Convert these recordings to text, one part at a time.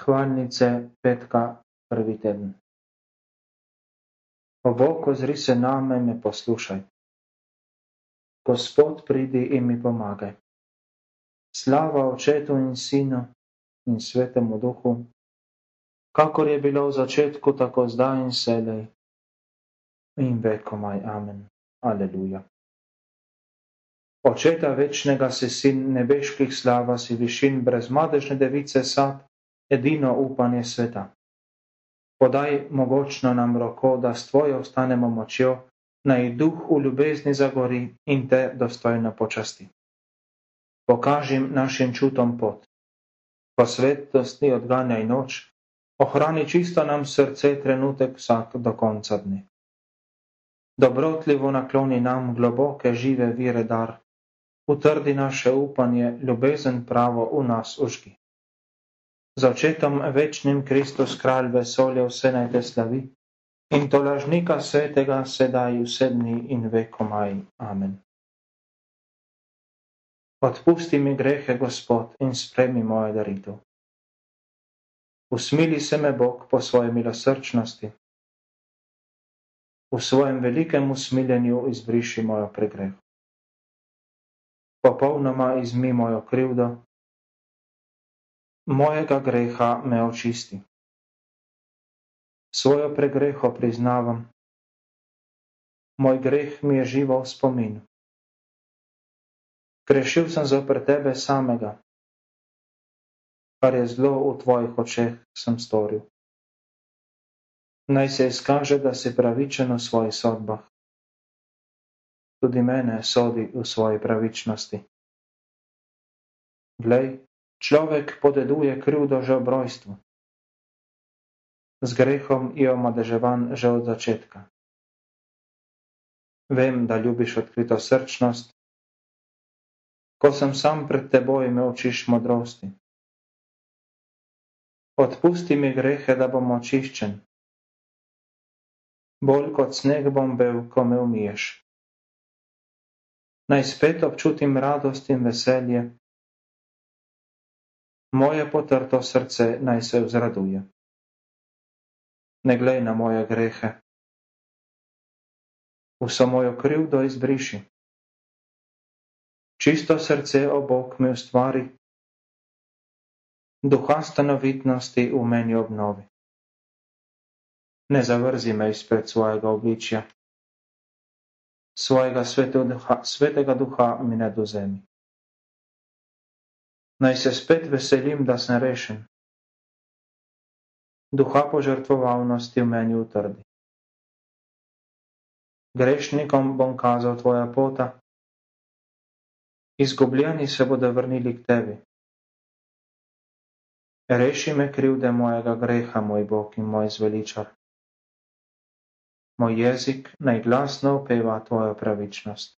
hvalnice petka prvi teden. O Bog, ozri se name in me poslušaj. Gospod, pridi in mi pomagaj. Slava očetu in sinu in svetemu duhu, kakor je bilo v začetku, tako zdaj in selej. In vekomaj amen. Aleluja. Očeta večnega si sin nebeških slava, si višin brezmadežne device sad, edino upanje sveta. Podaj mogočno nam roko, da s tvojo ostanemo močjo, naj duh v ljubezni zagori in te dostojno počasti. Pokažim našim čutom pot. Po svetosti odganjaj noč, ohrani čisto nam srce trenutek vsak do konca dne. Dobrotljivo nakloni nam globoke žive vire dar, utrdi naše upanje, ljubezen pravo v nas užgi. Z očetom večnim Kristus kralj vesolja vse naj te slavi in to lažnika svetega sedaj vse dni in vekomaj. Amen. Odpusti mi grehe, Gospod, in spremi moje daritev. Usmili se me Bog po svoje milosrčnosti. V svojem velikem usmiljenju izbriši mojo pregreho popolnoma izmi mojo krivdo, mojega greha me očisti. Svojo pregreho priznavam, moj greh mi je živo v spominu. Grešil sem zopr tebe samega, kar je zlo v tvojih očeh sem storil. Naj se izkaže, da si pravičen v svojih sodbah tudi mene sodi v svoji pravičnosti. Glej, človek podeduje krivdo že ob rojstvu. Z grehom je omadeževan že od začetka. Vem, da ljubiš odkrito srčnost. Ko sem sam pred teboj, me učiš modrosti. Odpusti mi grehe, da bom očiščen. Bolj kot sneg bom bil, ko me umiješ naj spet občutim radost in veselje. Moje potrto srce naj se vzraduje. Ne glej na moje grehe. Vso mojo krivdo izbriši. Čisto srce o Bog mi ustvari. Duha stanovitnosti v meni obnovi. Ne zavrzi me izpred svojega obličja svojega svetega duha, svetega duha mi ne dozemi. Naj se spet veselim, da sem rešen. Duha požrtvovalnosti v meni utrdi. Grešnikom bom kazal tvoja pota, izgubljeni se bodo vrnili k tebi. Reši me krivde mojega greha, moj Bog in moj zveličar moj jezik naj glasno opeva tvojo pravičnost.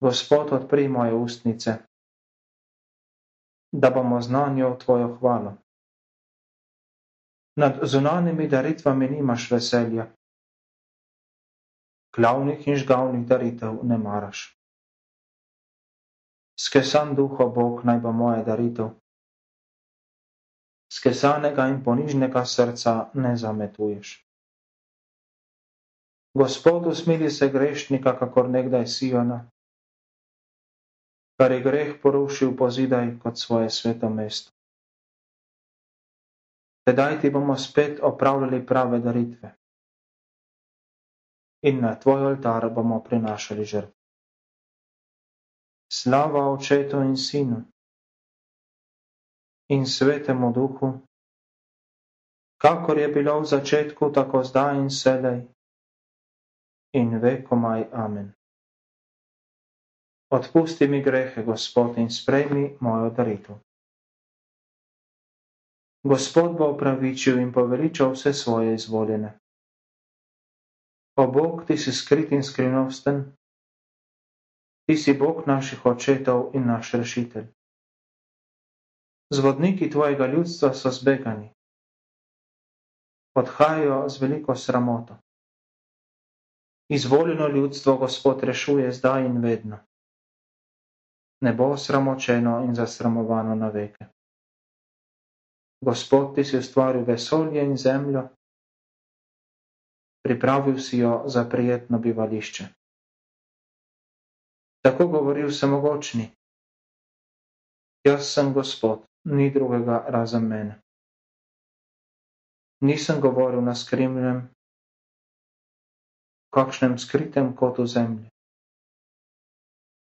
Gospod, odpri moje ustnice, da bomo znanjo tvojo hvalo. Nad zunanimi daritvami nimaš veselja, glavnih in žgavnih daritev ne maraš. Skesan duho Bog naj bo moje daritev. Skesanega in ponižnega srca ne zametuješ. Gospod usmili se grešnika, kakor nekdaj Siona, kar je greh porušil pozidaj kot svoje sveto mesto. Tedaj ti bomo spet opravljali prave daritve in na tvoj oltar bomo prinašali žrtve. Slava očetu in sinu in svetemu duhu, kakor je bilo v začetku, tako zdaj in sedaj in vekomaj amen. Odpusti mi grehe, Gospod, in sprejmi mojo daritev. Gospod bo opravičil in poveličal vse svoje izvoljene. O Bog, ti si skrit in skrivnosten, ti si Bog naših očetov in naš rešitelj. Zvodniki tvojega ljudstva so zbegani, odhajajo z veliko sramoto. Izvoljeno ljudstvo Gospod rešuje zdaj in vedno. Ne bo sramočeno in zasramovano na veke. Gospod, ti si ustvaril vesolje in zemljo, pripravil si jo za prijetno bivališče. Tako govori vsemogočni. Jaz sem Gospod, ni drugega razen mene. Nisem govoril na skrimljem, kakšnem skritem kotu zemlje.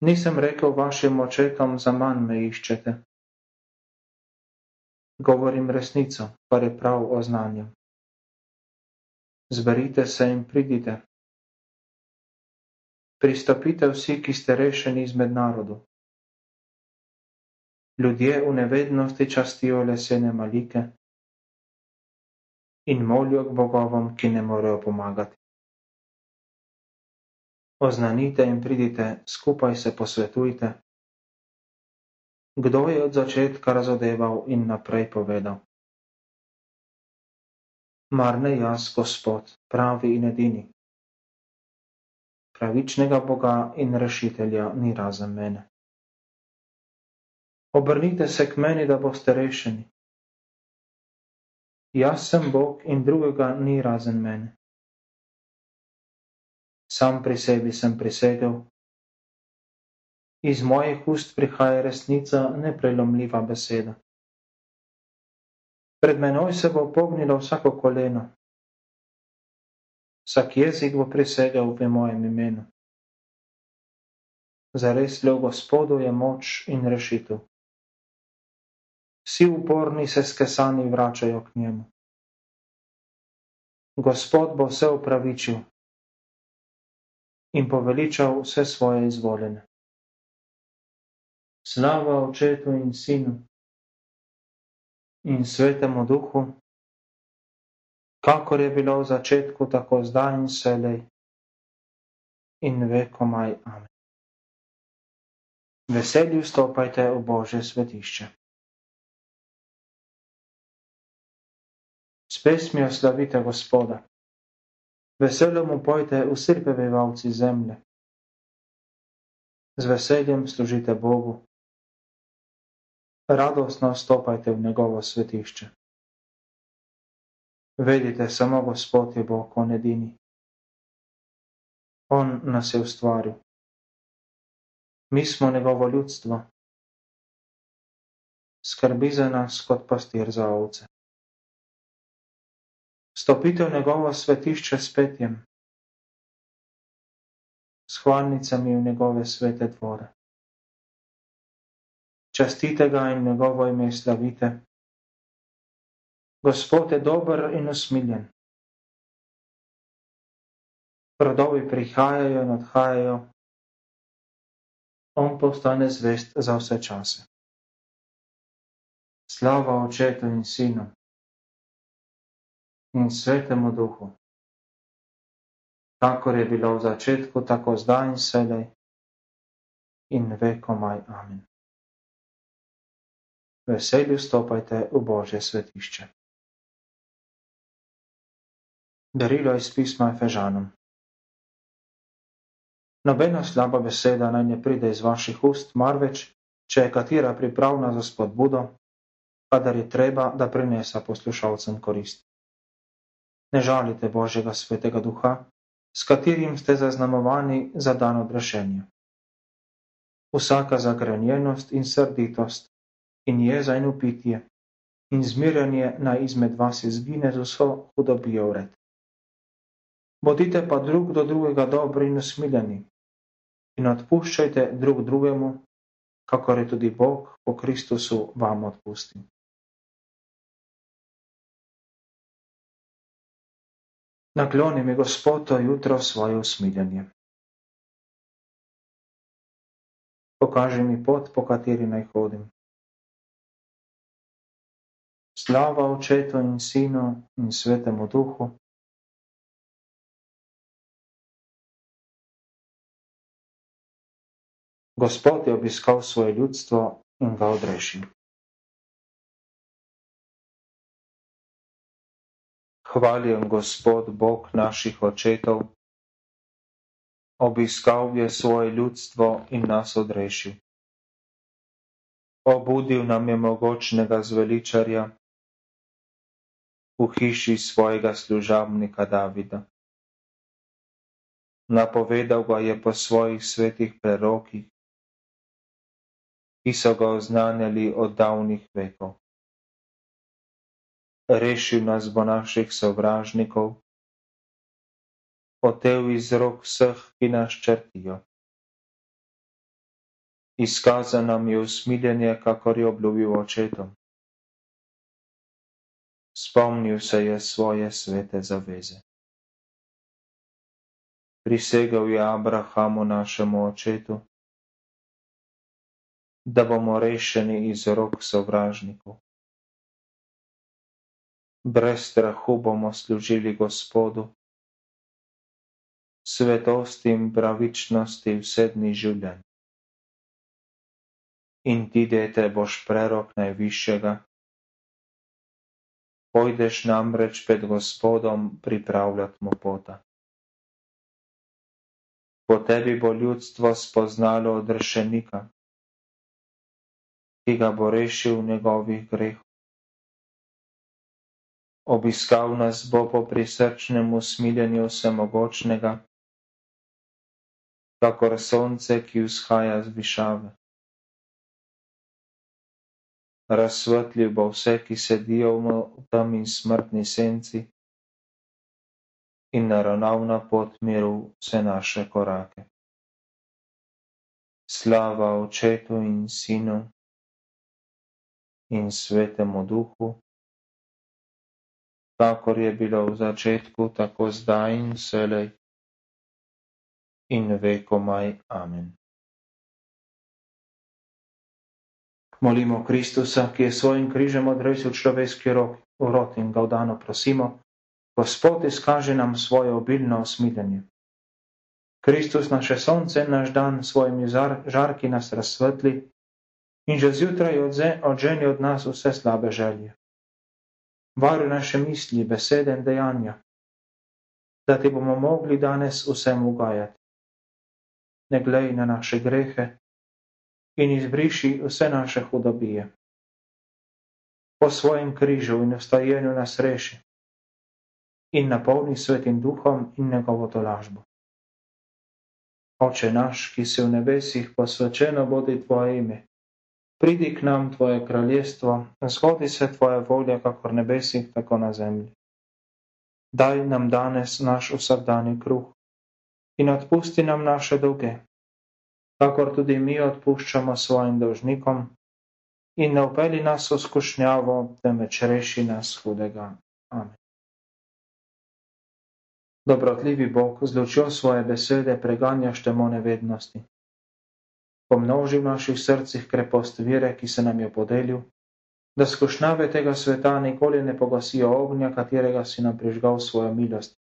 Nisem rekel vašim očetom, za manj me iščete. Govorim resnico, kar je prav o znanju. Zberite se in pridite. Pristopite vsi, ki ste rešeni izmed narodov. Ljudje v nevednosti častijo lesene malike in molijo k bogovom, ki ne morejo pomagati. Oznanite in pridite, skupaj se posvetujte. Kdo je od začetka razodeval in naprej povedal? Mar ne jaz, Gospod, pravi in edini. Pravičnega Boga in rešitelja ni razen mene. Obrnite se k meni, da boste rešeni. Jaz sem Bog in drugega ni razen mene. Sam pri sebi sem prisegel. Iz mojih ust prihaja resnica, neprelomljiva beseda. Pred menoj se bo pognilo vsako koleno. Vsak jezik bo prisegel v mojem imenu. Zares le v Gospodu je moč in rešitev vsi uporni se skesani vračajo k njemu. Gospod bo vse upravičil in poveličal vse svoje izvoljene. Slava očetu in sinu in svetemu duhu, kakor je bilo v začetku, tako zdaj in selej in vekomaj. Amen. Veselju stopajte v Božje svetišče. S pesmijo slavite Gospoda. Veseljo mu pojte vsi prebivalci zemlje. Z veseljem služite Bogu. Radostno stopajte v njegovo svetišče. Vedite, samo Gospod je Bog, on edini. On nas je ustvaril. Mi smo njegovo ljudstvo. Skrbi za nas kot pastir za ovce. Stopite v njegovo svetišče s petjem, s hvalnicami v njegove svete dvore. Častite ga in njegovo ime slavite. Gospod je dober in usmiljen. Rodovi prihajajo in odhajajo, on postane zvest za vse čase. Slava očetu in sinu in svetemu duhu. Kakor je bilo v začetku, tako zdaj in sedaj in vekomaj. Amen. Veselju stopajte v Božje svetišče. Darilo iz pisma Efežanom. Nobena slaba beseda naj ne pride iz vaših ust, marveč, če je katera pripravna za spodbudo, kadar je treba, da prinesa poslušalcem korist ne žalite Božjega svetega duha, s katerim ste zaznamovani za dan odrešenja. Vsaka zagrenjenost in srditost in jeza in upitje in zmirjanje naj izmed vas izgine z vso hudobijo vred. Bodite pa drug do drugega dobri in usmiljeni in odpuščajte drug drugemu, kakor je tudi Bog po Kristusu vam odpustil. Nakloni mi, Gospod, to jutro svoje usmiljenje. Pokaži mi pot, po kateri naj hodim. Slava Očetu in Sinu in Svetemu Duhu. Gospod je obiskal svoje ljudstvo in ga odrešil. Hvaljen Gospod Bog naših očetov, obiskal je svoje ljudstvo in nas odrešil. Obudil nam je mogočnega zveličarja v hiši svojega služabnika Davida. Napovedal ga je po svojih svetih prerokih, ki so ga oznanjali od davnih vekov. Rešil nas bo naših sovražnikov, otev iz rok vseh, ki nas črtijo. Izkazal nam je usmiljenje, kakor je obljubil očetom spomnil se je svoje svete zaveze. Prisegel je Abrahamu našemu očetu, da bomo rešeni iz rok sovražnikov. Brez strahu bomo služili Gospodu, svetosti in pravičnosti vse dni življenja. In ti, dete, boš prerok najvišjega, Pojdeš namreč pred Gospodom pripravljat mu pota. Po tebi bo ljudstvo spoznalo odrešenika, ki ga bo rešil njegovih grehov. Obiskal nas bo po prisrčnem usmiljenju vsemogočnega, kakor sonce, ki vzhaja z višave razsvetlil bo vse, ki sedijo v tem in smrtni senci, in naravnal na pot miru vse naše korake. Slava Očetu in Sinu in Svetemu Duhu, kakor je bilo v začetku, tako zdaj in vselej in vekomaj. Amen. Molimo Kristusa, ki je svojim križem odresil človeški rok, urod in ga vdano prosimo, Gospod izkaže nam svoje obilno osmiljenje. Kristus naše sonce, naš dan svojimi žarki nas razsvetli in že zjutraj odženi od nas vse slabe želje. Varuj naše misli, besede in dejanja, da ti bomo mogli danes vsem ugajati. Ne glej na naše grehe, in izbriši vse naše hudobije. Po svojem križu in vstajenju nas reši in napolni svetim duhom in njegovo tolažbo. Oče naš, ki si v nebesih, posvečeno bodi tvoje ime. Pridi k nam tvoje kraljestvo, zgodi se tvoja volja, kakor nebesih, tako na zemlji. Daj nam danes naš vsakdani kruh in odpusti nam naše dolge, kakor tudi mi odpuščamo svojim dolžnikom, in ne upeli nas v skušnjavo, temveč reši nas hudega. Amen. Dobrotljivi Bog, z lučjo svoje besede preganjaš temo nevednosti. Pomnoži v naših srcih krepost vire, ki se nam je podelil, da skušnjave tega sveta nikoli ne pogasijo ognja, katerega si nam prižgal svojo milost.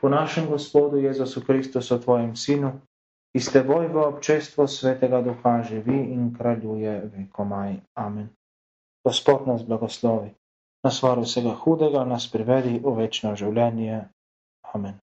Po našem Gospodu Jezusu Kristusu, tvojem Sinu, ki s teboj v občestvu svetega duha živi in kraljuje vekomaj. Amen. Gospod nas blagoslovi, nas varu vsega hudega, nas privedi v večno življenje. Amen.